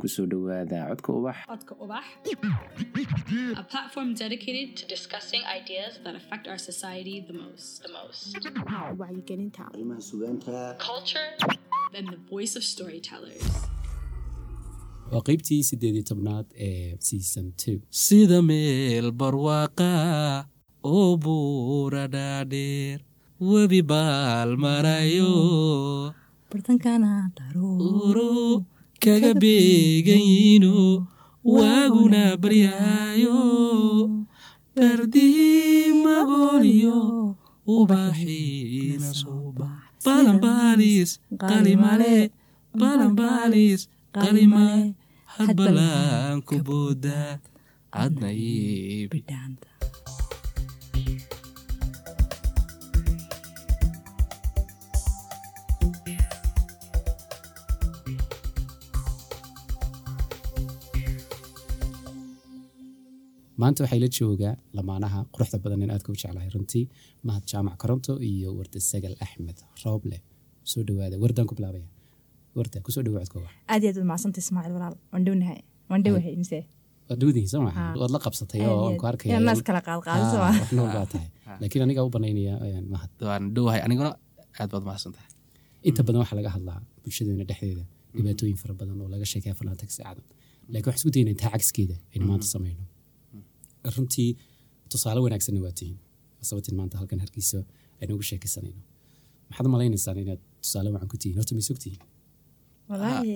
ku soo codka ubax. Codka Ubax, a platform dedicated to discussing ideas that affect our society the most. The most. wacyigelinta arrimaha sugaanta Culture and the voice of storytellers. waa qeybtii sideedii tobnaad ee season two. Sida meel barwaaqa oo buura dhaadheer webi baal marayo kaga beegan yiino waaguna baryaayo. Bardii magooliyo ubaxiina suuba balanbaalis qalimale balanbaalis qalimale hadbalaanku booda cadna iibi bidhaanta maanta waxay la joogaa lamaanaha quruxda badan in aadka u jeclahay. Runtii mahad jaamac koronto iyo warda sagal axmed rooble soo dhawaada wardaan ku bilaabaya. Warda ku soo dhawo codka ubax aad iyo aad macsanta ismaaciil walaal. Waan dhownahay waan dhowahay mise waad soo la qabsatay oo aan ku arkaya yaa naas kala qaadqaadisa Haa, waa wax nool baa tahay. Laakiin aniga u banaynaya een, mahad waan dhowahay aniguna aad baad mahadsan tahay inta badan waxaa laga hadlaa bulshadeena dhexdeeda dhibaatooyin fara badan oo laga sheekaya falaantag saacadan laakiin waxaan isku dayna intaa cagskeeda aynu maanta samayno runtii tusaale wanaagsanna waa tihiin sabatin maanta halkan hargeysa aynu uga sheekaysanayno. Maxaad malaynaysaan inaad tusaale wacan ku tihiin? Horta ma sogtihiin walaahi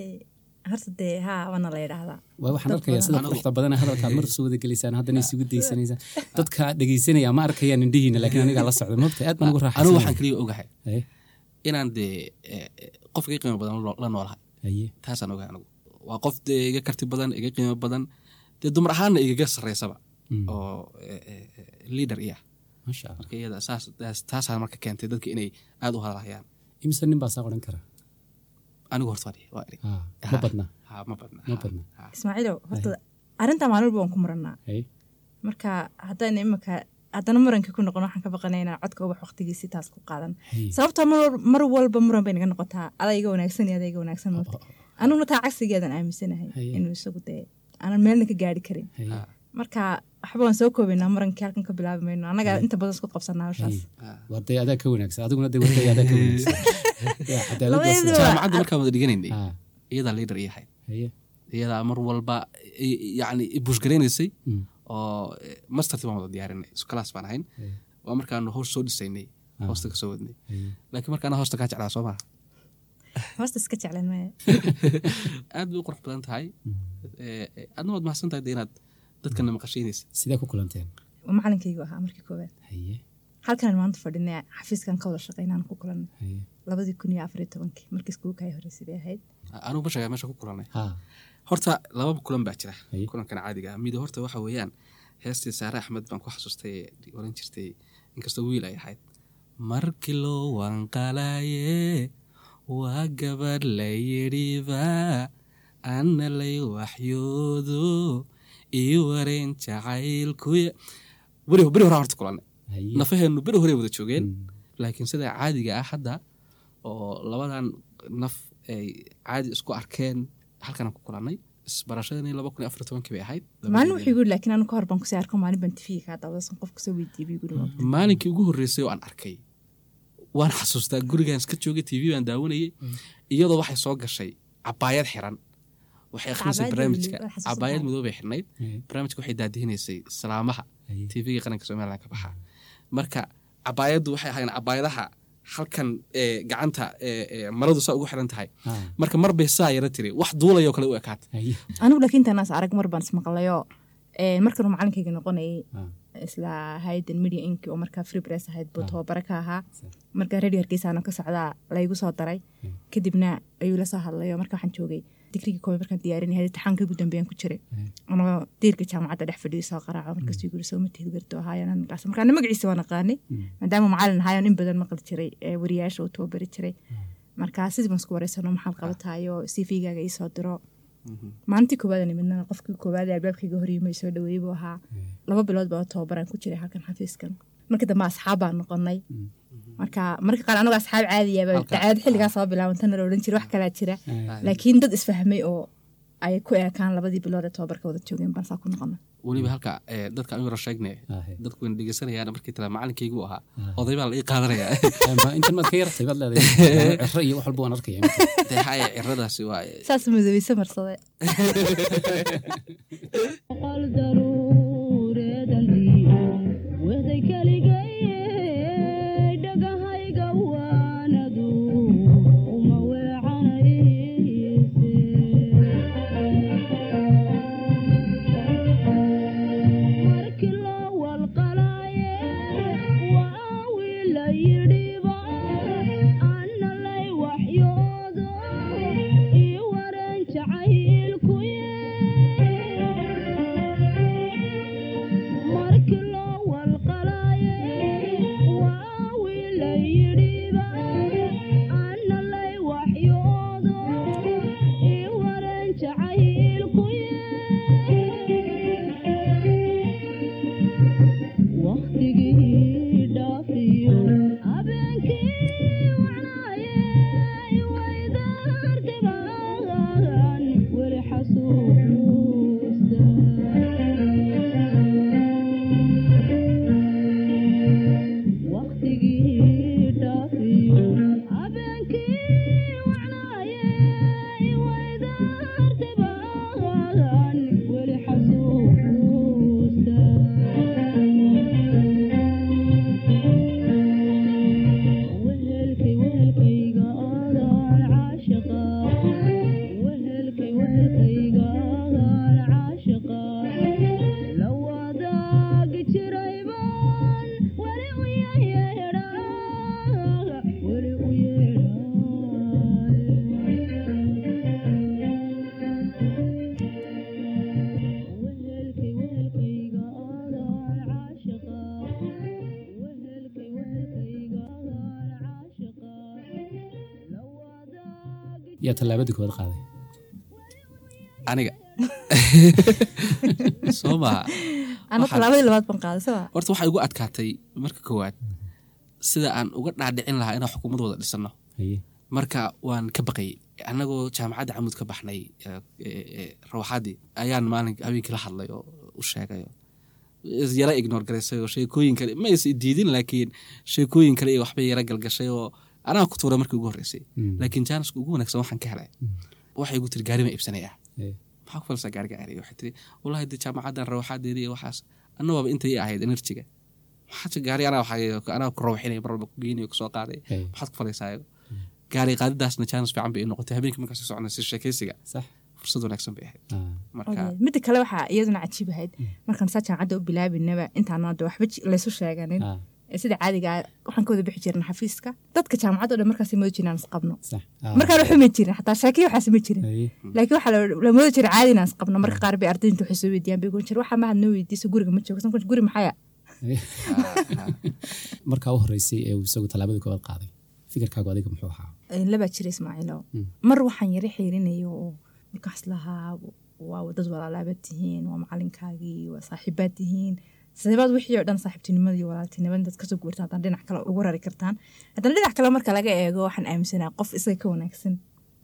horta dee haa waana la yidhaahdaa. Waa waxaan arkayaa sida quruxda badan hadalkaad mar soo wada gelaysaan haddana isugu daysanaysaan dadka dhegeysanaya ma arkayaan indhihiina laakiin anigaa la socda mogta aad baan ugu anigu raaxaysanaya waxaan keliya ogahay. Haye, inaan dee eh, eh, qofka iga qiimo badan la noolahay. Haye taasaan ogahay anigu waa qof dee iga karti badan iga qiimo badan. Dee dumar ahaanna igaga sarreysaba. Oo marka iyada saas taas- taasaa marka keentay dadka inay aad u hadalhayaan imise nin baa saa odhan kara? Anigu horta waa dhihi- waa eri Haa, ma badna ha ma badna ma ha, badna ha. ismaaciilow horta arrintaa maalin walba waan ku murannaa. Haye marka haddayna imika haddana murankii ku noqon waxaan ka baqanay inaan codka ubax waqtigiisi taas ku qaadan. Sababtoo mar wal- mar walba muran bay naga noqotaa. Iga wanaagsan iyo iga wanaagsan moogta aniguna taa cagsigeedan aaminsanahay inuu isagu dee aanan meelna ka gaari karin marka waxba waan soo koobaynaa murankii halkan ka bilaabi mayno. Annaga inta badan isku qabsanaa hawshaas. Waa dee adaa ka wanaagsan. Adiguna dee warkay adaa ka wanaagsan. Jaamacadda markaan wada dhiganaynay iyadaa leader ii ahayd. Iyadaa mar walba i- yani i bushgaraynaysay Mm. oo masterti baan wada diyaarinay. Iskalaas baan ahayn. Waa markaanu hoos soo dhisaynay hoosta ka soo wadnay. Laakiin markaana hoosta kaa jeclaa soo maha. Hoosta iska jeclan maya aad bay u qurux badan tahay. Eh, adna waad mahadsan tahay de inaad dadkana maqashaynaysa sidee ku kulanteen? Waa macalinkaygu ahaa markii koowaad. Halkanan maanta fadhinay xafiiskan ka wada shaqaynaan ku kulanay. Labadii kun iyo afariyo tobankii markii iskuulka ay horeysay bay ahayd? Anugu bashagaa meesha ku kulanay. Horta laba kulan baa jira kulankan caadiga ah. Mid horta waxa weeyaan heestii saare axmed baan ku xasuustay ee oran jirtay inkastoo wiil ay ahayd. Markii loo wanqalaaye waa gabadh la yidhiba anna lay waxyoodo ii wareen jacaylkuya beri horaa horta kulanay. Haye nafaheennu beri hore wada joogeen. Mm. laakiin sida caadiga ah hadda oo labadan naf ay caadi isku arkeen halkan ku kulannay isbarashadani laba kun iyo afar tobankii bay ahayd. Maalin wuxuu igu yiri laakiin anu ka hor baan ku sii arko maalin baan tifiga kaa dawdasan qof ka soo weydiiyey buu igu yiri maalinkii ugu horreysay oo aan arkay waan xasuustaa gurigaan iska joogay tv baan daawanayay iyadoo waxay soo gashay cabaayad xiran waxay Cabaayad barnaamijka cabaayad madow bay xirnayd barnaamijka waxay daadihinaysay salaamaha Haye. tvga qaranka somalilan ka baxa. Marka cabaayaddu waxay ahayn cabaayadaha halkan gacanta maradu saa ugu xiran tahay. Marka mar bay saa yara tiri. Wax duulayoo kale u ekaatay. Haye anigu laakiin arag mar baan ismaqlayoo markanuu macalinkayga noqonayay isla hayden media inc. oo markaa free press ahayd buu tababare ka ahaa. Sa- marka radio hargeysaana ka socdaa laygu soo daray. Kadibna ayuu la soo hadlayo marka waxaan joogay digrigii koobe markaan diyaarinay taxaanka ugu dambeeyaan ku jiray anoo diirka jaamacadda dhex fadhiyo soo qaraaco markaasuu guri soo matihid garto ahaayan markaas markaana magaciisa waan aqaanay maadaama macalin ahaayan in badan maqli jiray ee wariyaasha uu tababari jiray marka sidii baan isku wareysano maxaad qabatayo cv-gaaga iisoo diro maalintii koowaad nimidnana qofkii koowaad ee albaabkayga horyimay soo dhaweeyey buu ahaa laba bilood baa tababaraan ku jiray halkan xafiiskan marka dambe asxaab baan noqonay marka marka qaar anagu asxaab caadiyaba Halka- dacaad xilligaa soo bilaabantana la odhan jira wax kalaa jira. Ah. laakiin dad isfahmay oo ay ku eekaan labadii bilood ee tobabarka wada joogeen baan saa ku noqona weliba halka ee, dadka yaro sheegne dadku wayna dhegeysanayaan markii tala macalinkaygu ahaa oday baa la ii qaadanaya. Ma intan maad ka yartay baad leedahay. Ciro iyo wax walba waan arkaya. Dee haya ciradaasi waa saas madoweyse marsade yaa tallaabadii koowaad qaaday. Aniga. Soo maha ana Waxaan- tallaabadii labaad baan qaaday saba horta waxaa igu adkaatay marka koowaad sida aan uga dhaadhicin lahaa inaan xukuumad wada dhisano marka waan ka baqayay annagoo jaamacadda camuud ka baxnay eh, eh, eh, rawaxaadii ayaan maalin habeenkii la hadlay oo u sheegay. Yara ignore garaysay oo sheekooyin kale ma is diidin laakiin sheekooyin kale iyo waxbay yara galgashay oo anaa ku tuuray markii ugu horreysay. Mm. laakiin jaaniska ugu wanaagsan waxaan ka helay. Waxay igu tiri gaari ma iibsanaya haye maxaa ku falsaa gaariga aariya waxay tiri wallahi dee jaamacaddan rawaxaadeeda iyo waxaas anna waaba intay ahayd enerjiga maxaa gaari? Anaa anaa ku rawaxinaya mar walba ku geynayo ku soo qaaday. Maxaad ku falaysaa gaari qaadidaasna jaanis fiican bay ii noqotay. Habeenkii markaas socnay si sheekaysiga sax. Fursad wanaagsan bay ahayd. Ah, marka midda kale waxaa iyaduna cajiib ahayd. Markaan saa jaamacadda u bilaabinaba intaan hadda waxba laysu sheeganin. Ah, sida caadiga ah, waxaan ka wada bixi jirna xafiiska dadka jaamacadda o dhan markaas moodi jirnaan isqabno sax ah, markaan waxba ma jirin xataa sheekiyo waxaas ma jirin laakiin waxaa la- moodi jira caadi inaan isqabno marka qaar bay ardayda inta waxay soo weydiiyaan bay goon jir waxaa mahad noo weydiisa guriga ma joogo San- guri maxaya markaa u horeysay ee uu isagu tallaabadii koowaad qaaday fikirkaagu adiga muxuu ahaa labaa jira ismaaciilo Mm. mar waxaan yara xiirinayo oo markaas lahaa waa dad walaalaabaad tihiin waa macalinkaagii waa saaxiibaad tihiin saxiibaad wixii oo dhan saaxiibtinimada iyo walaaltinimada dad ka soo guurtaan haddana dhinac kale ugu rari kartaan. Haddana dhinac kale marka laga eego waxaan aaminsanaa qof isaga ka wanaagsan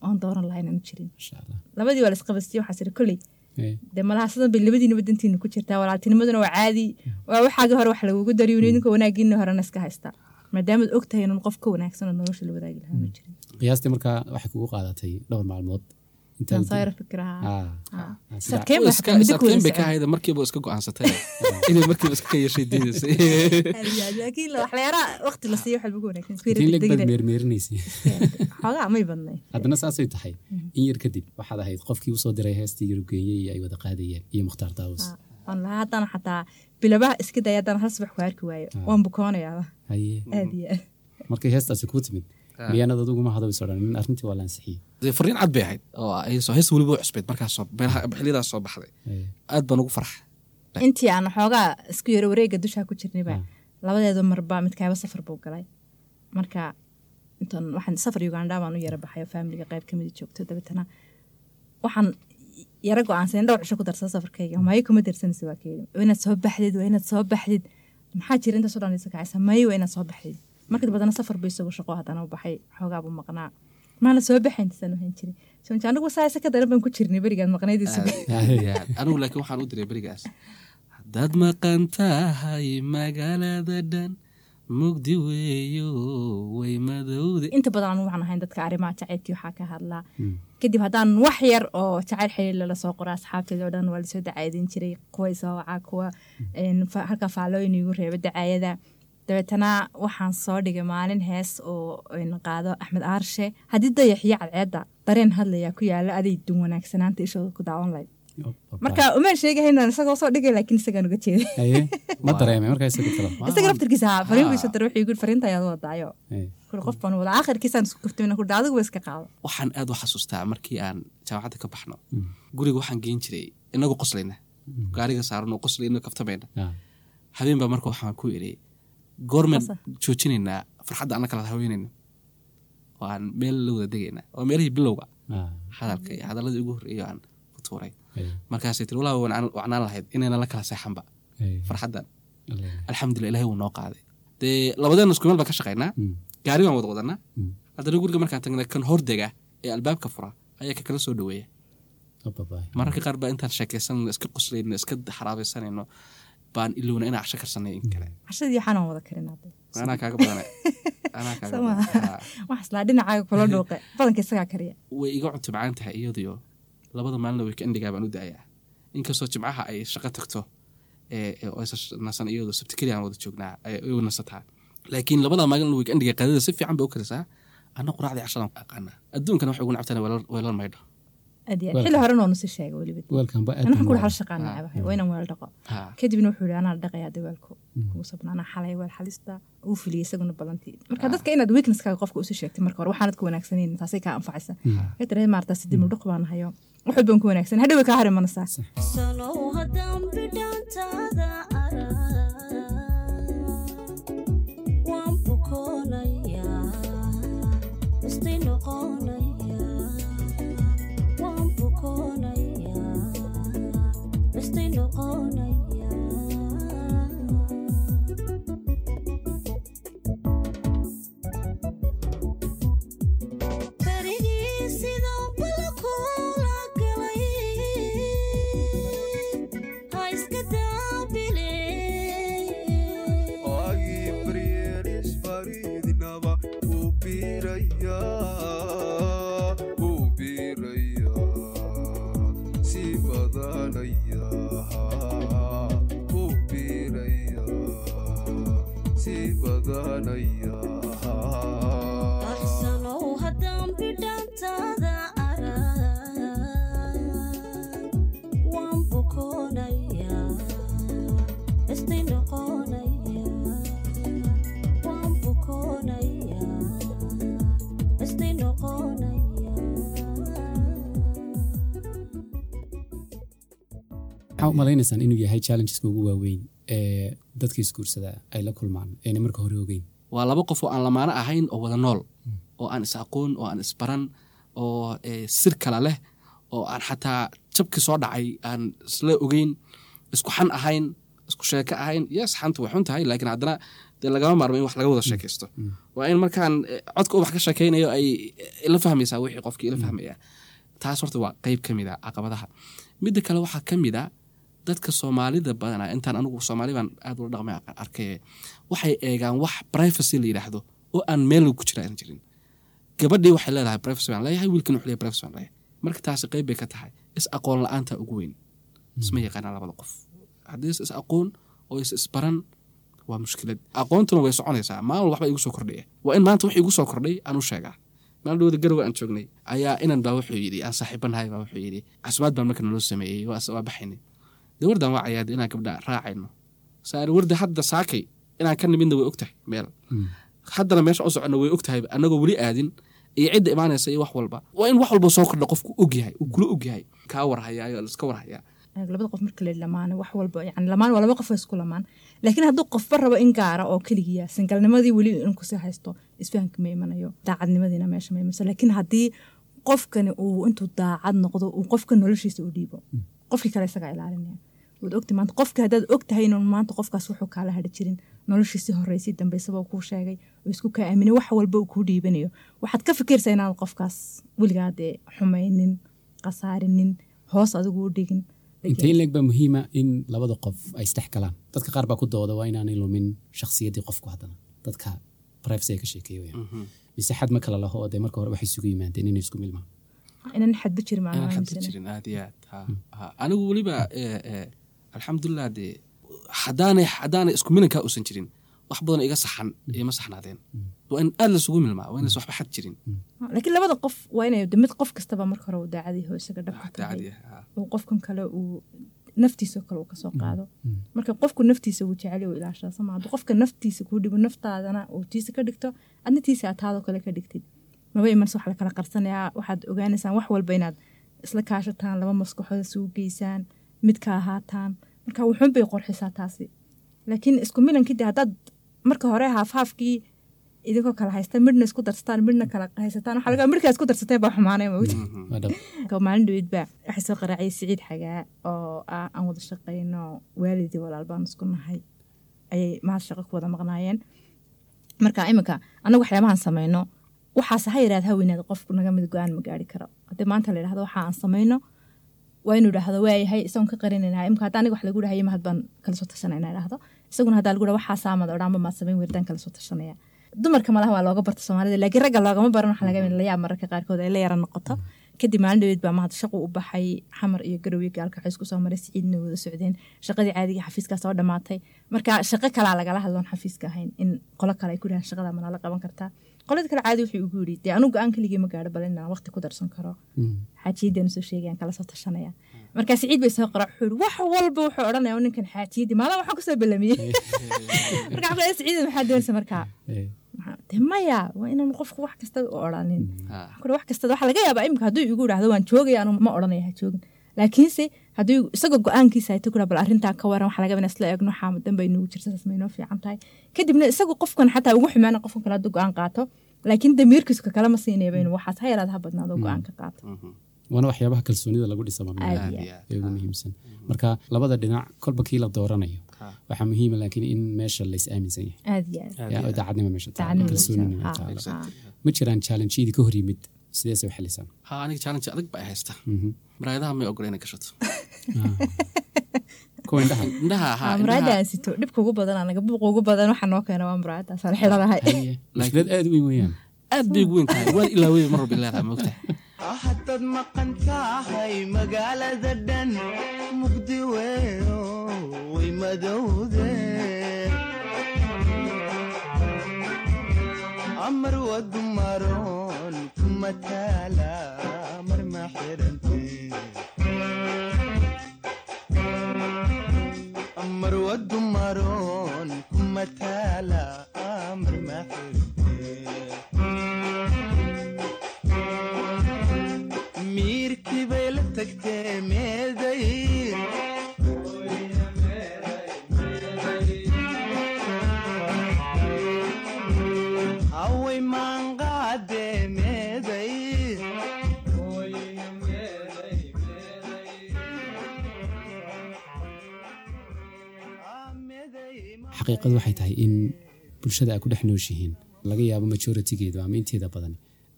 oon dooran lahayn aanu jirin. Labadii waa la isqabastiyey waxaa siri kolley dee malaha sidan bay labadiinaba dantiina ku jirtaa? Walaaltinimaduna waa caadi. Waa waxaagii hore wax lagugu dariyo idinka wanaagiina horena iska haystaa maadaamaad og tahay inun qof ka wanaagsan oo nolosha la wadaagi lahaa ma jirin. Qiyaastii markaa waxay kugu qaadatay dhowr maalmood Ah, Ah. ah, Sarkeen bay ka hayda markiiba iska go'aansatay inay markiiba iska yeeshay saasay tahay. In yar kadib waxaad ahayd qofkii u soo diray heestii yurubgeeye iyo ay wada qaadayeen iyo mukhtaar daawus waan lahaa haddana xataa bilabaha iska daya haddana hal subax ku arki waayo. Waan aad iyo aad. Markay heestaasi kuu timid miyaanad aduguma hadawis odhan in arrintii waa la ansixiyey dee fariin cad bay ahayd oo ay soo hees weliba u cusbeyd markaas xilliyadaas soo baxday aad baan ugu farxa intii aan xoogaa isku yaro wareega dushaa ku jirnayba labadeedu marba midkaaba safar buu galay marka intan waxaan safar uganda baan u yara baxay oo faamiliga qayb ka mid joogto dabeetana waxaan yara go'aansan dhowr cisho ku darsan safarkayga maayo kuma darsanaysa waa keedi waa inaad soo baxdid waa inaad soo baxdid maxaa jira intaas oo dhan isa kacaysa maayo waa inaad soo baxdid markii badana safar buu isagu shaqo haddana u baxay xoogaa buu maqnaa. Maala soo baxayntisan wahan jiray sonja anigu saasa ka daran baan ku jirnay berigaan maqnaydiisa anigu laakiin waxaan u diray berigaas. Haddaad maqan tahay magaalada dhan mugdi weeyo way madowde inta badan anu waxaan ahayn dadka arrimaha jacaylkii waxaa ka hadlaa kadib haddaan wax yar oo jacayl xiriir lala soo qoro asxaabteeda oo dhan waa la soo dacaydin jiray. Kuwa isoo wacaa kuwa halka faallooyin igu reeba dacaayada dabeetana waxaan soo dhigay maalin hees oo qaado axmed aarshe haddii dayaxiyo cadceedda dareen hadlayaa ku yaalla aday dun wanaagsanaanta ishooda ku daawan layd marka umeen sheegahaynan isagoo soo dhigay laakiin isagaan uga jeeday ma dareemay markaa isaga laftarkiisa haa fariin buu soo diray wuxuu igu fariinta ayaad wadaayo. Kul qof baan wada aakhirkiisaan isku kaftamina kul adigu ba iska qaado. Waxaan aad u xasuustaa markii aan jaamacadda ka baxno. Guriga waxaan geen jiray inagu qoslayna gaariga saaran oo qoslayna kaftamayna habeen baa marka waxaan ku iri goormaan joojinaynaa farxadda anna kala haweenayna. Oo aan meel la wada degaynaa oo meelihii bilowga. Hadalka iyo hadaladii ugu horreeyo aan ku tuuray. Markaasay tiri walaa wacnaan lahayd inayna la kala seexanba. Farxaddan. Alxamdulillah ilahay wuu noo qaaday. Dee labadeena isku meel baan ka shaqaynaa? Gaari baan wada wadanaa. Haddana guriga markaan tagnay kan hordega ee albaabka fura ayaa ka kala soo dhaweeya mararka qaar baa intaan sheekaysanayno iska qoslayno iska xaraabaysanayno baan ilowna inaa casho karsanay in kale. Cashadii waxaan wada karin anaa kaaga badana wax islaa dhinacaaga kula dhuuqe. Badanka isagaa kariya. Way iga cunto macaan tahay iyadiyo labada maalina weekendigaa baan u daayaa. Inkastoo jimcaha ay shaqo tagto nasan iyadoo sabti keliya aan wada joognaa ay nasataa. Laakiin labada maalin weekendiga qadada si fiican bay u karisaa. Anna quraacdii cashadan aqaana adduunkan waxay ugu nacbtaan weelal maydho waa inaan weel dhaqo kadibna wuxuu yihi anaa dhaqayaa de weelku kugu sabna anaa xalay weel xalista uu filiyay isaguna balantii marka dadka inaad weaknesskaaga qofka usi sheegtay marka hore waxaanad ku wanaagsaneyn taasay kaa anfacaysa ka tira maartaa si dib dhuq baan hayo wax walbaan ku wanaagsan hadhow way kaa hari waxaa u malaynaysaan inuu yahay challengeska ugu waaweyn ee dadka isguursadaa ay la kulmaan ayna marka hore ogeyn. Waa laba qof oo aan lamaano ahayn oo wada nool oo aan is aqoon oo aan isbaran oo sir kala leh oo aan xataa jabkii soo dhacay aan isla ogeyn isku xan ahayn isku sheeko ahayn. Yes xanta way xun tahay laakiin haddana dee lagama maarmo in wax laga wada sheekaysto. Waa in markaan codka ubax ka sheekaynayo ay ila fahmaysaa wixii qofkii ila fahmaya. Taas horta waa qeyb ka mid a caqabadaha. Midda kale waxaa ka mid a dadka soomaalida badana intaan anigu soomaali baan aad ula dhaqmay arkay waxay eegaan wax privacy la yidhaahdo oo aan meel ku jira aan jirin. Gabadhii waxay leedahay privacy baan leeyahay wiilkan wuxuu leeyahay privacy baan leeyahay. Marka taasi qeyb bay ka tahay is aqoon la'aanta ugu weyn. Isma yaqaanaa labada qof. Haddii is is aqoon oo is isbaran waa mushkilad. Aqoontuna way soconaysaa. Maalin waxba igu soo kordhaya. Waa in maanta wax igu soo kordhay aan u sheegaa. Maalin dhawada garowa aan joognay ayaa inan baa wuxuu yidhi aan saaxiibanahay baa wuxuu yidhi. Casumaad baan marka naloo sameeyey waa baxaynay dee wardan waa cayaada inaan gabdha raacayno. Warda hadda saakay inaan ka nimidna way ogtahay meel. Haddana meesha u soconno way ogtahay anagoo weli aadin iyo cidda imaanaysa iyo wax walba. Waa in wax walba soo kordha qofku ogyahay uu kula ogyahay kaa warhayaa iska warhayaa labada qof marka la lamaan wax walba yani lamaan waa laba qof isku lamaan laakiin hadduu qofba rabo in gaara oo keligiya singalnimadii weli in ku sii haysto isfahanka ma imanayo daacadnimadiina meesha ma imanayso. Laakiin haddii qofkani uu intuu daacad noqdo uu qofka noloshiisa u dhiibo qofkii kale isagaa ilaalinaya waad ogta maanta qofka haddaad og tahay inuu maanta qofkaas wuxuu kaala hadhi jirin. Noloshiisi horeysay dambeysaba kuu sheegay. Oo isku kaa aaminay wax walba uu kuu dhiibanayo. Waxaad ka fikirsaa inaad qofkaas weligaa dee xumaynin khasaarinin hoos adigu u dhigin. Intee in leeg baa muhiima in labada qof ay isdhex galaan. Dadka qaar baa ku dooda waa inaanay lumin shakhsiyaddii qofku haddana. Dadka privacy ka sheekeeya weyaan mise xad ma kala laho oo dee marka hore waxay isugu yimaadeen inay isku milmaan? Inan xadba jirin inaan xadba jirin. aad iyo aad. Ha. Anigu weliba eh, eh, alxamdulilah dee haddaanay haddaanay isku milankaa uusan jirin wax badan iga saxan ima saxnaadeen. Waa in aad lasugu milmaa waa inays waxba xad jirin laakiin labada qof waa inay de mid qof kastaba marka hore uu daacadii ho isaga dhabka tahay daacadii ha uu qofkan kale uu naftiisao kale uu ka soo qaado. Marka qofku naftiisa uu jecel uu ilaashada sama hadduu qofka naftiisa kuu dhibo naftaadana uu tiisa ka dhigto adna tiisa aad taadoo kale ka dhigtid. Maba imanse wax la kala qarsanayaa waxaad ogaanaysaan wax walba inaad isla kaashataan laba maskaxooda isugu geysaan mid ka ahaataan. Marka wuxuun bay qorxisaa taasi. Laakiin isku milankii de haddaad marka hore haafhaafkii idinkoo kala haystaan midna isku darsataan midna kala haysataan waxaa laga midkaa isku darsateen baa xumaanay dhab Ka maalin dhaweyd baa waxay soo qaraaciyay siciid xagaa oo ah aan wada shaqayno waalidii walaal baan isku nahay. Ayay mahad shaqo ku wada maqnaayeen. Marka iminka annagu waxyaabahan samayno waxaase ha yaraad ha weynaada qofku naga mid go'aan ma gaari karo. Haddii maanta la yidhahdo waxa aan samayno waa inuu dhahdo waayahay isagoon ka qarinayna imika hadda aniga wax lagu dhahayo mahad baan kala soo tashanayna idhahdo. Isaguna haddaa lagu dhaha waxaa saamada odhaanba maad samayn weerdaan kala soo tashanaya. Dumarka malaha waa looga barta soomaalida laakiin ragga loogama baran. Waxa laga la mararka qaarkood ay la yara noqoto. Kadib maalin dhaweed baa mahad shaqu u baxay. Xamar iyo garowe gaalka waxay isku soo maray siciidna wada socdeen. Shaqadii caadiga xafiiskaas oo dhammaatay. Marka shaqo kalaa lagala hadloon xafiiska ahayn in qolo kale ay ku dhahaan shaqada manala qaban kartaa qolada kale caadi wuxuu igu yidhi dee anugu go'aan keligii ma gaadho bal inaan waqti ku darsan karo. Xaajiyadeenu soo sheegayaan kala soo tashanaya. Marka siciid bay soo qora wuxuu wax walba wuxuu odhanaya "Oo ninkan xaajiyadii maalin waxaan ku soo belamiyey marka leeyahay, siciid maxaa doonaysa markaa? Maya waa inaan qofku wax kasta u odhanin. Ha kule wax kasta waxaa laga yaabaa imika hadduu igu idhaahdo waan joogaya anu ma odhanaya ha joogin laakiinse hadduu isagoo go'aankiisa ay tukura bal arrintaa ka waran waxaa laga yaabaa in isla eegno xaama danba inugu jirta saas ma inoo fiican tahay kadibna isagu qofkan xataa ugu xumaana qofkan kale hadduu go'aan qaato laakiin damiirkiisu ka kale ma siinayaba inuu waxaas ha yaraada ha badnaado go'aan ka qaato. Waana waxyaabaha kalsoonida lagu dhisaba Aad aad iyo iyo aad. ee ugu muhiimsan. Marka labada dhinac kolba kii la dooranayo waxaa muhiima laakiin in meesha lays aaminsan yahay. Daacadnima meesha kalsoonina exactly. ma jiraan challenge-yadii ka hor yimid sideese u xalisaan ha aniga challenge adag baa haysta. Maraayadaha may ogola inay gashato kuwa indhaha. Indhaha ha muraayada indhaha. aan sito dhibka ugu badan anaga buuqa ugu badan waxaa noo keena waa muraayadaas aan xidhanahay mushkilad aad u weyn weeyaan. Aad bay ugu weyn tahay. Waan ilaawey mar walba leedahay moogtahay haddaad maqan tahay magaalada dhan mugdi weyo way madowde. Amar wadu maroon kuma taala mar ma xirante. Amar wadu maroon kuma taala mar ma xirante xaqiiqadu waxay tahay in bulshada ay ku dhex nooshihiin. Laga yaabo majoritigeedu ama inteeda badan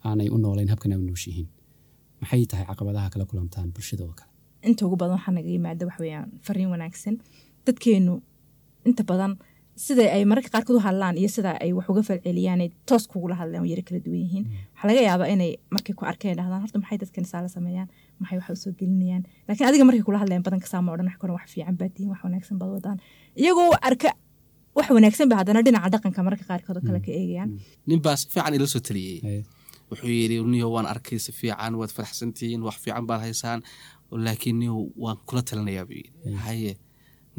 aanay u noolayn habkan u nooshihiin. Maxay tahay caqabadaha kala kulantaan bulshada oo kale? Inta ugu badan waxaa naga yimaada wax weeyaan fariin wanaagsan. Dadkeenu inta badan sida ay mararka qaarkood u hadlaan iyo sida ay wax uga falceliyaan toos kugula hadlaan yara kala duwan yihiin. Waxaa laga yaabaa inay markay ku arkeen dhahdaan horta maxay dadkan saala sameeyaan? Maxay wax u soo gelinayaan? Laakiin adiga markay kula hadlayaan badan kasaa ma odhan wax koran wax fiican baad tihiin wax wanaagsan baad wadaan. Iyagoo arka wax wanaagsan ba haddana dhinaca dhaqanka mararka qaarkood oo kale ka eegayaan. Nin baa si fiican ila soo taliyey wuxuu yidhi niyo waan arkay si fiican waad faraxsantihiin wax fiican baad haysaan laakiin niyo waan kula talinayaa buu yidhi. Haye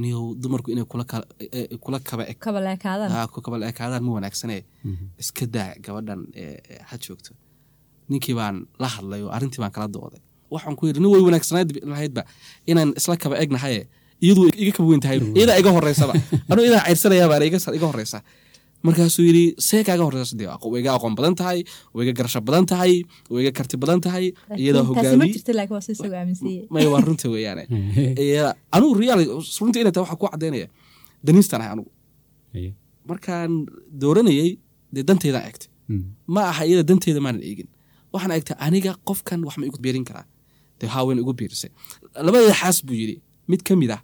niyo dumarku inay kula kala- eh, eh, kula kaba eg kaba leekaadaan ha, ku kaba ekaadaan ma wanaagsane iska daa gabadhan ha joogto. Ninkii baan la hadlay oo arrintii baan kala dooday. Waxaan ku yidhi nin way wanaagsanayd lahaydba inaan isla kaba egnahaye iyadu iga kaba weyn tahay iyadaa iga horeysaba anuu iyadaa ceyrsanayaa baana iga iga horeysa markaasuu yidhi see kaaga horeysa dee way iga aqoon badan tahay way iga garasho badan tahay way iga karti badan tahay iyadaa waa runta weeyaane. Iyada- anugu real runta inay tahay waxaa ku cadaynaya daniistan ahay anugu markaan dooranayey dee danteedaan eegtay. Mm. ma aha iyada danteeda maanan eegin. Waxaan eegtay aniga qofkan wax ma igu biirin karaa. Dee haawen igu biirisay labadeeda xaas buu yidhi mid ka mid ah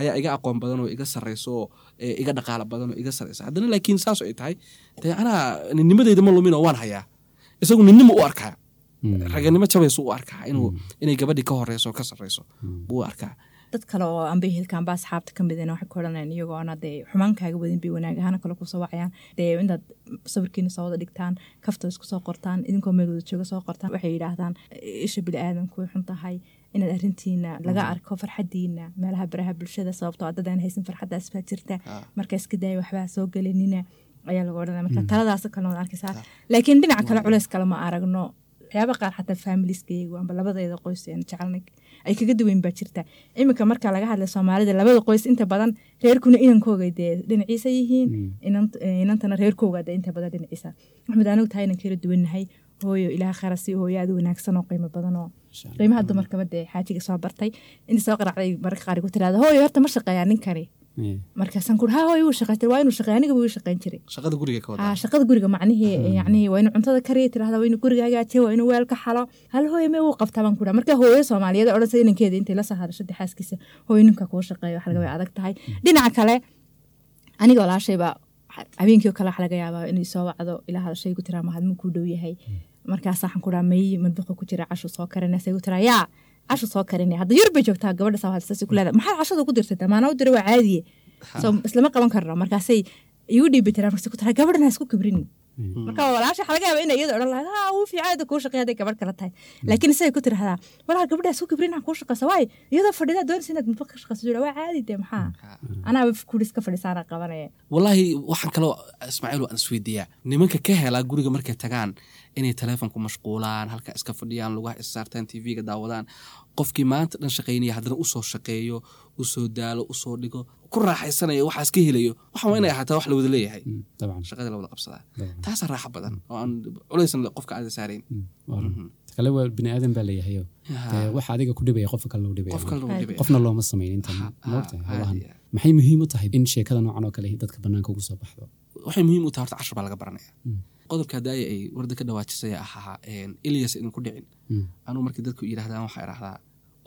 ayaa iga aqoon badan oo iga sarreyso oo eh, iga dhaqaalo badan oo iga sarreysa haddana laakiin saas ay tahay dee anaa ninnimadeyda ma lumin oo waan hayaa. Isagu ninnima u arkaa. Raganimo jabaysu u arkaa inuu inay gabadhii ka horeyso oo ka sarreyso buu u arkaa. Dad kale oo anbay hilkaanba asxaabta ka midina waxay ku odhanayaan iyagoona dee xumaan kaaga wadin bay wanaag ahaana kale ku soo wacayaan. Dee intaad sawirkiina soo wada dhigtaan kafta isku soo qortaan idinkoo meel wada jooga soo qortaan waxay yidhaahdaan isha bini aadamku way xun tahay inaad arrintiina laga arko farxadiina meelaha baraha bulshada sababtoo ah dad aan haysan farxadaas baa jirta marka iska daaya waxbaa soo gelinina ayaa laga odhanaya marka taladaas kale arkaysaa laakiin dhinaca kale culeys kale ma aragno waxyaaba qaar xataa familiskaygu amba labadeeda qoys aan jecelnay ay kaga duwayn baa jirta iminka marka laga hadlay soomaalida labada qoys inta badan reerkuna inankooga dee dhinaciisa yihiin inant- inantana reerkooga dee inta badan dhinaciisa maxmed anigu tahay inan kala duwannahay hooyo ilaah kharasi hooyo aad wanaagsan oo qiimo badan oo qiimaha dumarkaba dee xaajiga soo bartay. Inta soo qaracday marka qaar ku tiraada hooyo horta ma shaqeeyaa ninkani. Haye. markaasaan ku ha hooyo wuu shaqaystay waa inuu shaqeeya aniga wuu shaqayn jiray. Shaqada guriga haa shaqada guriga macnihii yacni waa inuu cuntada kariya tirahda waa inuu guriga hagaajiya waa inuu weelka xalo. Hal hooyo mee wuu qabtaa baan ku dhaha marka hooyo soomaaliyeed oo inankeeda intay la soo hadasho dee xaaskiisa hooyo ninka kuu shaqeeyo wax laga way adag tahay. Dhinaca kale aniga walaashayba habeenkii oo kale wax laga yaabaa inay soo wacdo ilaa hadashay ku tiraa mahadmuu kuu dhow yahay markaas waxaan ku dhaha may madbaqa ku jira cashu soo karinaysa ku tiraa yaa cashu soo karinaya hadda bay joogtaa gabadha saa hadasasi ku leedahay. Maxaad cashada ku dirtay maana u diray waa caadiye. So islama qaban karno markaasay igu dhiibi tiraan markaas ku tiraa gabadhan ha isku kibrin. Marka walaasha waxaa laga yaaba inay iyada odhan lahayd ha wuu fiicaada kuu shaqeey hadday gabadh kale tahay. Laakiin isagay ku tirahdaa walaal gabadha ha isku kibrin kuu shaqeysa waay iyadoo fadhidaa doonaysa inaad mudbaq ka shaqeyso jira waa caadi dee maxaa? Anaaba kuris ka fadhisaana qabanaya. Walaahi waxaan kaloo ismaaciil waan isweydiiyaa nimanka ka helaa guriga markay tagaan inay taleefonku mashquulaan halka iska fadhiyaan lugaha issaartaan tv-ga daawadaan. Qofkii maanta dhan shaqaynaya haddana u soo shaqeeyo u soo daalo u soo dhigo ku raaxaysanayo waxaas ka helayo. Waxa waa inay ahaataa wax la wada leeyahay. Mm, shaqada la wada qabsadaa. Taasaa raaxa badan oo aan culaysan qofka aada saarayn. Mm. Ta kale waa bini aadan baa leeyahayo waxa adiga ku dhibaya qofka kalena u dhibaya. Qofna looma samayn intan Ha, maogtahay ha, howlahan caadi ah. maxay muhiim u tahay in sheekada noocan oo kale dadka banaanka ugu soo baxdo waxay muhiim u tahay horta cashar baa laga baranaya. Qodobka hadaaya ay warda ka dhawaajisaya ahaa ilyas idinku dhicin. Mm. anugu markii dadku yidhahdaan waxaa idhahdaa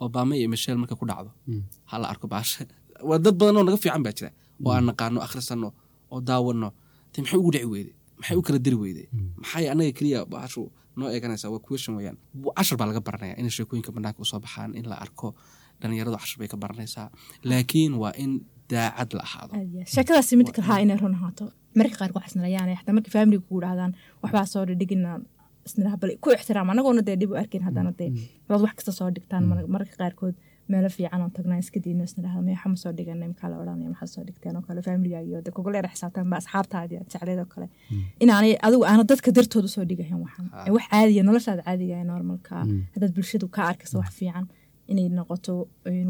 obama iyo michelle marka ku dhacdo. Mm. ha la arko baasha. Waa dad badan oo naga fiican baa jira. Oo aan naqaano akhrisano oo daawano te maxay ugu dhici weyde maxay u kala diri weyde maxay anaga keliya baashu noo eeganaysaa? Waa question weyaan cashar baa laga baranaya in sheekooyinka banaanka u soo baxaan in la arko. Dhalinyaradu cashar bay ka baranaysaa. Laakiin waa in daacad la ahaado. Sheekadaasi mid kalahaa inay run ahaato marka qaar wax isnalayaanay xataa marka faamiliga kugu dhahdaan waxbaa soo dhigina isniraha bal ku ixtiraam anagoona dee dhib u arkin haddana dee labaad wax kasta soo dhigtaan mar- mararka qaarkood meelo fiican tagnaa iska diino isnirahda meexa ma soo dhiganay maxaa la odhanaya maxaa soo dhigteen? oo kale faamiliga iyo de kugu xisaabtaan ba asxaabtaadi aad jecleed oo kale. Inaanay adigu aana dadka dartooda soo dhigahan waxaan ee wax caadiya noloshaada caadiga ee normalka haddaad bulshadu ka arkayso wax fiican inay noqoto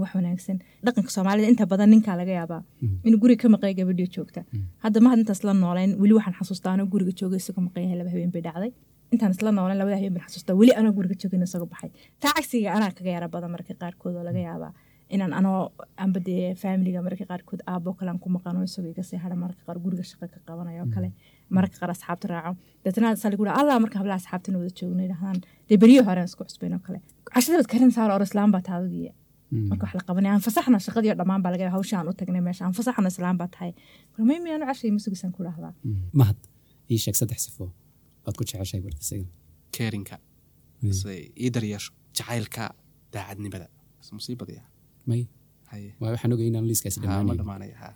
wax wanaagsan. Dhaqanka soomaalida inta badan ninkaa laga yaabaa inuu guriga ka maqaya gabadhio joogta. Hadda mahad intaas la nooleyn weli waxaan xasuustaa anoo guriga joogay isagoo maqayahay laba habeen bay dhacday. Intaan isla nooleyn labada habeen baan xasuustaa. Weli anoo guriga joogin isagoo baxay. Taa cagsiga anaa kaga yara badan marka qaarkood oo laga yaabaa. Inaan anoo amba dee faamiliga mararka qaarkood aabo kale aan ku maqano isagoo iga sii hara mararka qaar guriga shaqa ka qabanayo oo kale. Mararka qaar asxaabta raaco. Deetana sali gura allah marka hablaha asxaabtina wada joogno yidhahdaan dee beryo hore aan isku cusbayn oo kale cashada bad karin saar or islaam baa taadagiya marka wax la qabanay aan fasaxna shaqadii oo dhammaan baa laga hawsha aan u tagnay meesha aan fasaxna islaam baa tahay may miyaanu cashay masugisan ku dhahdaa mahad ii sheeg saddex sifo waad ku jeceshahay wartasiga keerinka ii daryeesho jacaylka daacadnimada musiibadaya may waa waxaan ogay inaan liiskaasi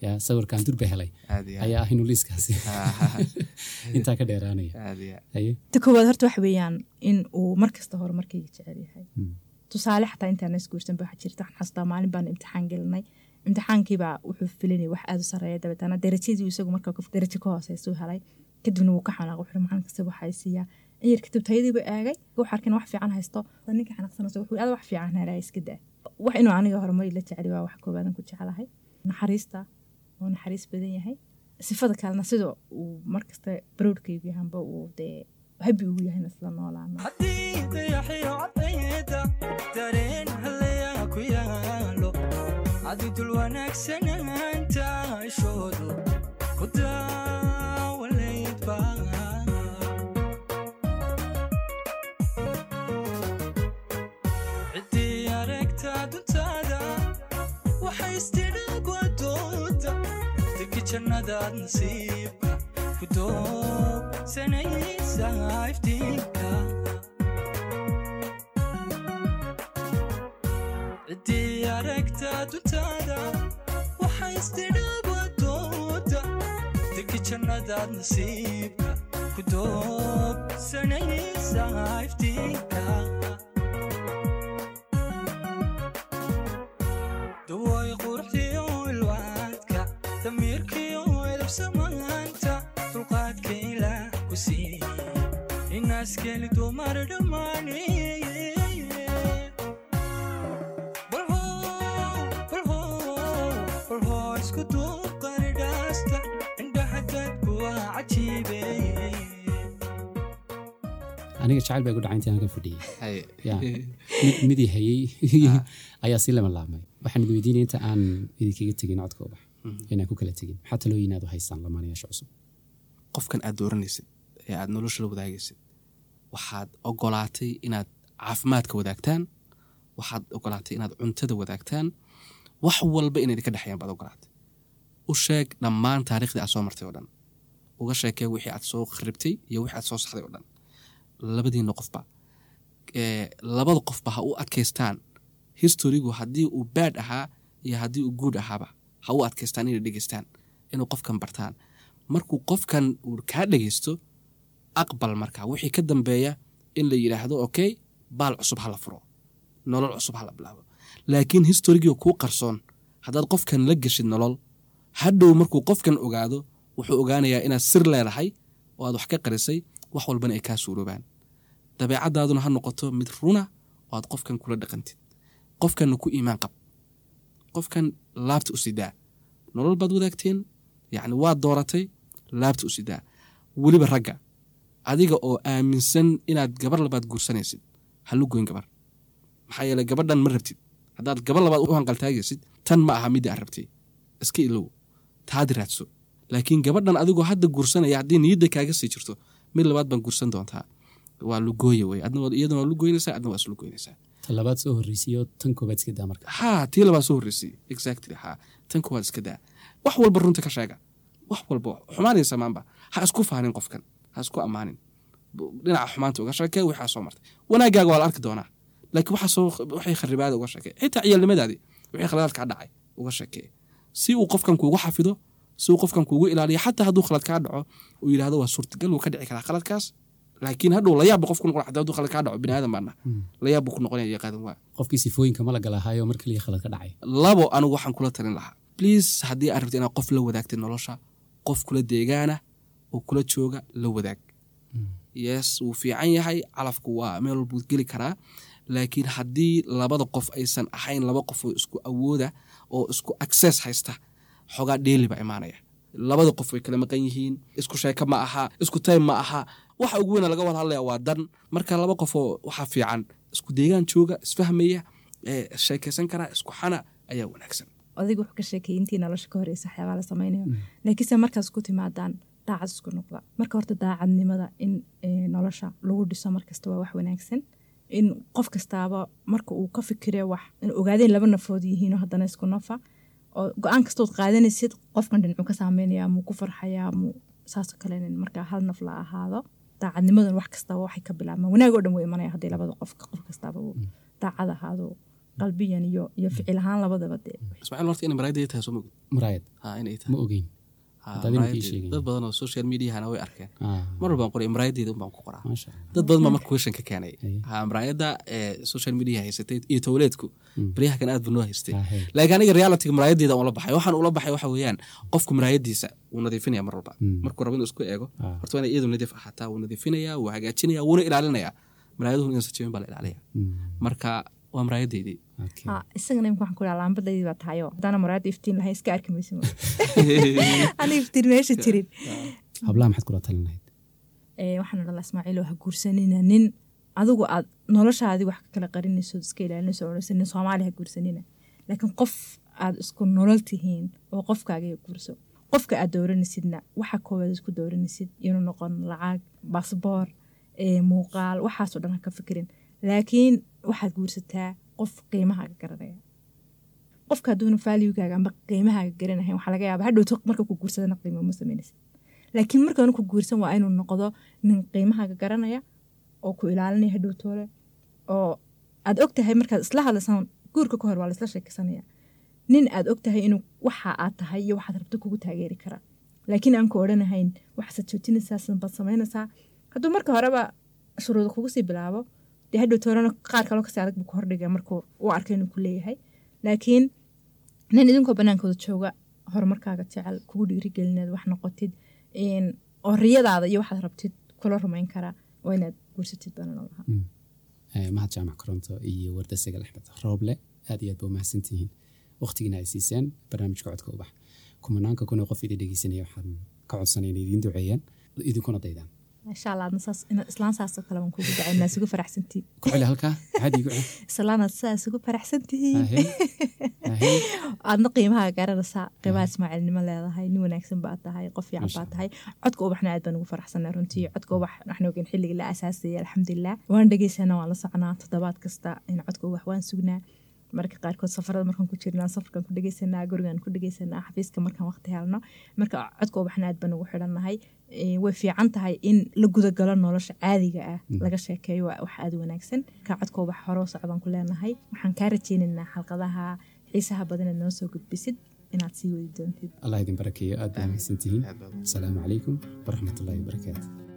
yaa sawirkaan durba helay. Ayaa ah inuu liiskaasi intaa ka dheeraanaya. Ta koowaad horta waxa weeyaan in uu mar kasta horumarkayga jecel yahay. Tusaale xataa intaan isguursan ba waxaa jirta waxaan xasuustaa maalin baan imtixaan gelinay. Imtixaankiibaa wuxuu filinay wax aada u sareeya dabeetana. Darajadii isagu marka darajo ka hooseysuu helay. Kadibna wuu ka xanaaq wuxuu macalin kasta waxaa siiyaa? In yar kadib tayadiiba eegay. Wuxuu arkeen wax fiican haysto. Ninka xanaaqsanaysa wuxuu aada wax fiican helaa iska daa wax inuu aniga horumari la jeceli waa wax koobaadan ku jecelahay naxariista oo naxariis badan yahay. Sifada kalena sida uu markasta barowdkaygu yahanba uu dee habi ugu yahayna isla noolaano jannadaad nasiibka ku doogsanaysa iftiinka ciddii aragta duntaada waxay istidhagwadooda degi jannadaad nasiibka ku doogsanaysa iftiinka inaaskeli dumar balhoo isku waa cajiibeye aniga jacayl baa igu dhacay intii aan ka fadhiyey mid midii hayey ayaa si lama laabmay waxaan idin weydiinaya inta aan idinkaga tegin codka ubax inaan ku kala tegin maxaa talooyin aad u haystaan lamaanayaasha cusub qofkan aad dooranaysid ee aad nolosha la wadaagaysid waxaad ogolaatay inaad caafimaadka wadaagtaan. Waxaad ogolaatay inaad cuntada wadaagtaan. Wax walba inay idinka dhexeeyaan baad ogolaatay. U sheeg dhammaan taariikhdii aad soo martay oo dhan. Uga sheekee wixii aad soo kharibtay iyo wixii aad soo saxday oo dhan. Labadiina qofba labada qofba ha u adkaystaan. Historigu haddii uu baad ahaa iyo haddii uu guud ahaaba ha u adkaystaan inay dhegeystaan inuu qofkan bartaan. Markuu qofkan uu kaa dhegeysto aqbal marka. Wixii ka dambeeya in la yidhaahdo okay baal cusub ha la furo nolol cusub ha la bilaabo. Laakiin historigii kuu qarsoon haddaad qofkan la geshid nolol hadhow markuu qofkan ogaado wuxuu ogaanayaa inaad sir leedahay oo aad wax ka qarisay wax walbana ay kaa suuroobaan. Dabeecadaaduna ha noqoto mid runa oo aad qofkan kula dhaqantid. Qofkanna ku iimaan qab. Qofkan laabta u sidaa nolol baad wadaagteen yacni waad dooratay laabta u sidaa weliba ragga adiga oo aaminsan inaad gabar labaad guursanaysid. Halu goyn gabar. Maxaa yeele gabadhan ma rabtid. Haddaad gabar labaad u hanqaltaagaysid tan ma aha midda aad rabtay. Iska ilow taadi raadso. Laakiin gabadhan adigoo hadda guursanaya haddii niyadda kaaga sii jirto mid labaad baan guursan doontaa. Waa lugooya wey iyadana waa lugoynaysaa adna waa islugoynaysaa talabaad soo horreysiyo tan koobaad iska daa marka. Haa tii labaad soo horreysay. Exactly haa. Tan kuwaad iska daa. Wax walba runta ka sheega. Wax walba xumaanaysa maanba. Ha isku faanin qofkan ha isku ammaanin Bu- dhinaca xumaanta uga sheekee waxaa soo martay. Wanaagaaga waa la arki doonaa. Laakiin waxay kharibaada uga sheekee xitaa ciyaalnimadaadii wixii khaladaad kaa dhacay uga sheekee si uu qofkan kuugu xafido si uu qofkan kuugu ilaaliyo xataa hadduu khalad kaa dhaco uu yidhahdo waa suurtagal wuu ka dhici karaa khaladkaas. Laakiin hadhow layaab qofku noqon xataa hadduu khalad kaa dhaco bini aadan baana layaab buu ku noqonaya iyo qaadan waa. Qofkii sifooyinka ma la galahaayo mar kaliya khalad ka dhacay? Labo anigu waxaan kula talin lahaa. Bliis haddii aad rabti inaad qof la wadaagtid nolosha qof kula deegaana oo kula jooga la wadaag. Yes wuu fiican yahay calafku waa meel walbuu geli karaa laakiin haddii labada qof aysan ahayn laba qof oo isku awooda oo isku access haysta xogaa dheeli baa imaanaya. Labada qof way kala maqan yihiin isku sheeko ma aha isku time ma aha. Waxa ugu weyna laga wada hadlaya waa dan. Marka laba qof oo waxaa fiican isku deegaan jooga isfahmaya ee sheekaysan kara isku xana ayaa wanaagsan. Adiga wuxuu ka sheekayay intii nolosha ka horeysa waxyaabaa la samaynayo. Laakiinse markaas ku timaadaan daacad isku noqda marka horta daacadnimada in eh, nolosha lagu dhiso markasta waa wax wanaagsan in qof kastaaba marka uu ka fikire wax in ogaadeen laba nafood yihiinoo haddana isku nafa oo go'aan kastood qaadanaysid qofkan dhinacuu ka saameynaya muu ku farxayaa muu saasoo kale in markaa hal naf la ahaado. Daacadnimadan wax kastaba waxay ka bilaabmaan. Wanaag oo dhan wuu imanaya haddii labada qof qof kastaaba uu daacad ahaado qalbiyan iyo iyo ficil ahaan labadaba dee. Ismaaciil horta inay maraayadda tahay soo mogid muraayad. Ha inay ma tahay ogeyn Sheegeen. dad badan oo social mediahana way arkeen. Ah, mar walbaan qoray maraayaddeeda unbaan ku qoraa. Dad badan baa marka question ka keenay. Aye. ha maraayadda ee social media haysatay iyo towleedku baryaha kan aad buu noo haystay. Ah, laakiin aniga realityga maraayaddeeda ula baxay. Waxaan ula baxay waxa weeyaan qofku maraayaddiisa wuu nadiifinaya mar walba. Markuu rabo inuu isku eego Ah. horta waa inay iyadu nadiif ahaataa wuu nadiifinaya wuu hagaajinaya wuuna ilaalinaya. Maraayaduhu inaysan jebin baa la ilaalaya Mm. marka waa. Ha, isagana imika waxaan ku dhaha laambadaydii baa tahayo haddaana muraayadda iftiin lahayn iska arki maysa ana iftiin meesha jirin. Hablaha maxaad kula talin lahayd Ee, waxaan odhan lahaa ismaaciilo ha guursanina. Nin adigu aad noloshaadii wax ka kala qarinayso iska ilaalinayso odhanayso nin soomaali ha guursanina. Laakiin qof aad isku nolol tihiin oo qofkaaga guurso qofka aad dooranaysidna waxa koowaad isku dooranaysid inuu noqon lacag basboor ee, muuqaal waxaasoo dhan ha ka fikirin. Laakiin waxaad guursataa qof qiimahaaga garanaya. Qofka hadduuna valuegaaga amba qiimahaaga garanahayn waxaa laga yaaba hadhowto marka ku guursadana qiimo ma sameynaysid laakiin markaanu ku guursan waa inuu noqdo nin qiimahaaga garanaya oo ku ilaalinaya hadhowtoole oo aad og tahay markaad isla hadlaysaan guurka ka hor waa laisla sheekaysanaya nin aad og tahay inuu waxa aad tahay iyo waxaad rabto kugu taageeri karaa laakiin aan ku odhanahayn waxaad joojinaysaa sanbaad samaynaysaa. Hadduu marka horeba shuruuda kugu sii bilaabo dee hadhowtoolena qaar kaloo ka sii adag buu ku hordhiga markuu u arkay inuu ku leeyahay. Laakiin nin idinkoo banaankooda jooga horumarkaaga jecel kugu dhiirigelinaad wax noqotid oo riyadaada iyo waxaad rabtid kula rumayn karaa waa inaad guursatid baan odhan lahaa. Eh, mahad jaamac koronto iyo warda sagal axmed rooble aad iyo aad ba umahadsantihiin waqtigiina ay siiseen barnaamijka codka ubax. Kumanaanka kuna qof idin dhegeysanaya waxaan ka codsanay inay idiin duceeyaan idinkuna daydaan insha ina- islaan saasoo kale waan kugu dacaynaa isugu halkaa islaanaad ahey. aadna qiimaha garanaysaa qiimaha ismaaciilnimo leedahay nin wanaagsan baad tahay qof fiican baad tahay codka ubaxna aad baan ugu faraxsanaa runtii codka ubax ogeyn xilligii la asaasayay alxamdulilah waan dhegeysanaa waan la soconaa toddobaad kasta in codka ubax waan sugnaa marka qaarkood safarada markaan ku jirnaa safarkan ku dhegeysanaa gurigaan ku dhegeysanaa xafiiska markaan waqti helno marka codka ubaxna aad baan ugu xidhannahay Eh, way fiican tahay in la gudagalo nolosha caadiga ah laga sheekeeyo waa wax aada wanaagsan. Ka codka ubax hore u socdaan ku leenahay. Waxaan kaa rajeynaynaa xalqadaha xiisaha badan inaad noo soo gudbisid. Inaad sii wadi doontid. Allah idin barakeeyo aad baa mahadsantihiin asalaamu calaykum waraxmatullaahi wabarakaatu